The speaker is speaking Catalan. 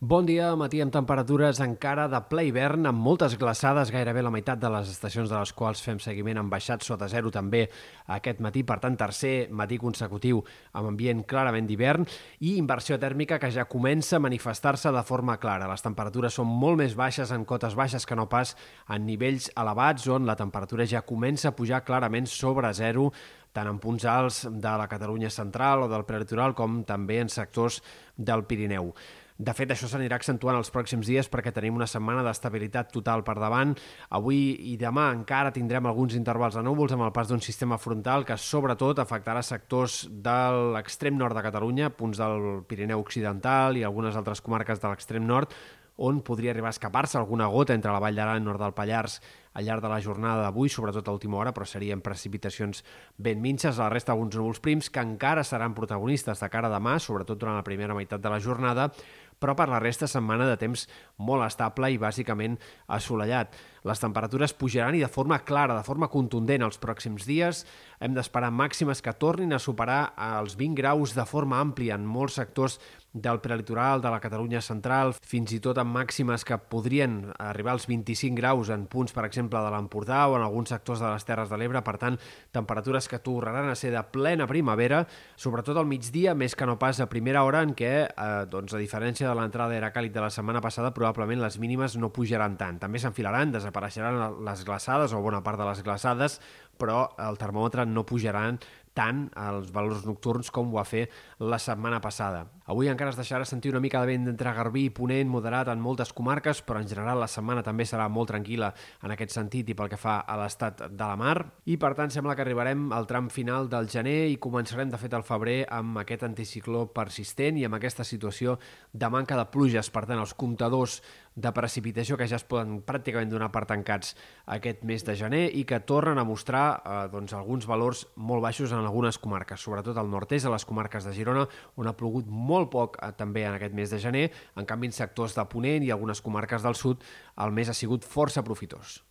Bon dia, matí amb temperatures encara de ple hivern, amb moltes glaçades, gairebé la meitat de les estacions de les quals fem seguiment han baixat sota zero també aquest matí, per tant, tercer matí consecutiu amb ambient clarament d'hivern i inversió tèrmica que ja comença a manifestar-se de forma clara. Les temperatures són molt més baixes en cotes baixes que no pas en nivells elevats on la temperatura ja comença a pujar clarament sobre zero tant en punts alts de la Catalunya central o del prelitoral com també en sectors del Pirineu. De fet, això s'anirà accentuant els pròxims dies perquè tenim una setmana d'estabilitat total per davant. Avui i demà encara tindrem alguns intervals de núvols amb el pas d'un sistema frontal que sobretot afectarà sectors de l'extrem nord de Catalunya, punts del Pirineu Occidental i algunes altres comarques de l'extrem nord, on podria arribar a escapar-se alguna gota entre la Vall d'Aran i nord del Pallars al llarg de la jornada d'avui, sobretot a última hora, però serien precipitacions ben minces. La resta, alguns núvols prims que encara seran protagonistes de cara a demà, sobretot durant la primera meitat de la jornada, però per la resta setmana de temps molt estable i bàsicament assolellat. Les temperatures pujaran i de forma clara, de forma contundent els pròxims dies. Hem d'esperar màximes que tornin a superar els 20 graus de forma àmplia en molts sectors del prelitoral, de la Catalunya central, fins i tot amb màximes que podrien arribar als 25 graus en punts, per exemple, de l'Empordà o en alguns sectors de les Terres de l'Ebre. Per tant, temperatures que tornaran a ser de plena primavera, sobretot al migdia, més que no pas a primera hora, en què, eh, doncs, a diferència de l'entrada era càlid de la setmana passada, probablement les mínimes no pujaran tant. També s'enfilaran, desapareixeran les glaçades o bona part de les glaçades, però el termòmetre no pujaran tant als valors nocturns com ho va fer la setmana passada. Avui encara es deixarà sentir una mica de vent d'entre Garbí i Ponent moderat en moltes comarques, però en general la setmana també serà molt tranquil·la en aquest sentit i pel que fa a l'estat de la mar. I per tant sembla que arribarem al tram final del gener i començarem de fet el febrer amb aquest anticicló persistent i amb aquesta situació de manca de pluges. Per tant, els comptadors de precipitació que ja es poden pràcticament donar per tancats aquest mes de gener i que tornen a mostrar eh, doncs, alguns valors molt baixos en algunes comarques, sobretot al nord-est, a les comarques de Girona, on ha plogut molt poc eh, també en aquest mes de gener. En canvi, en sectors de Ponent i algunes comarques del sud, el mes ha sigut força profitós.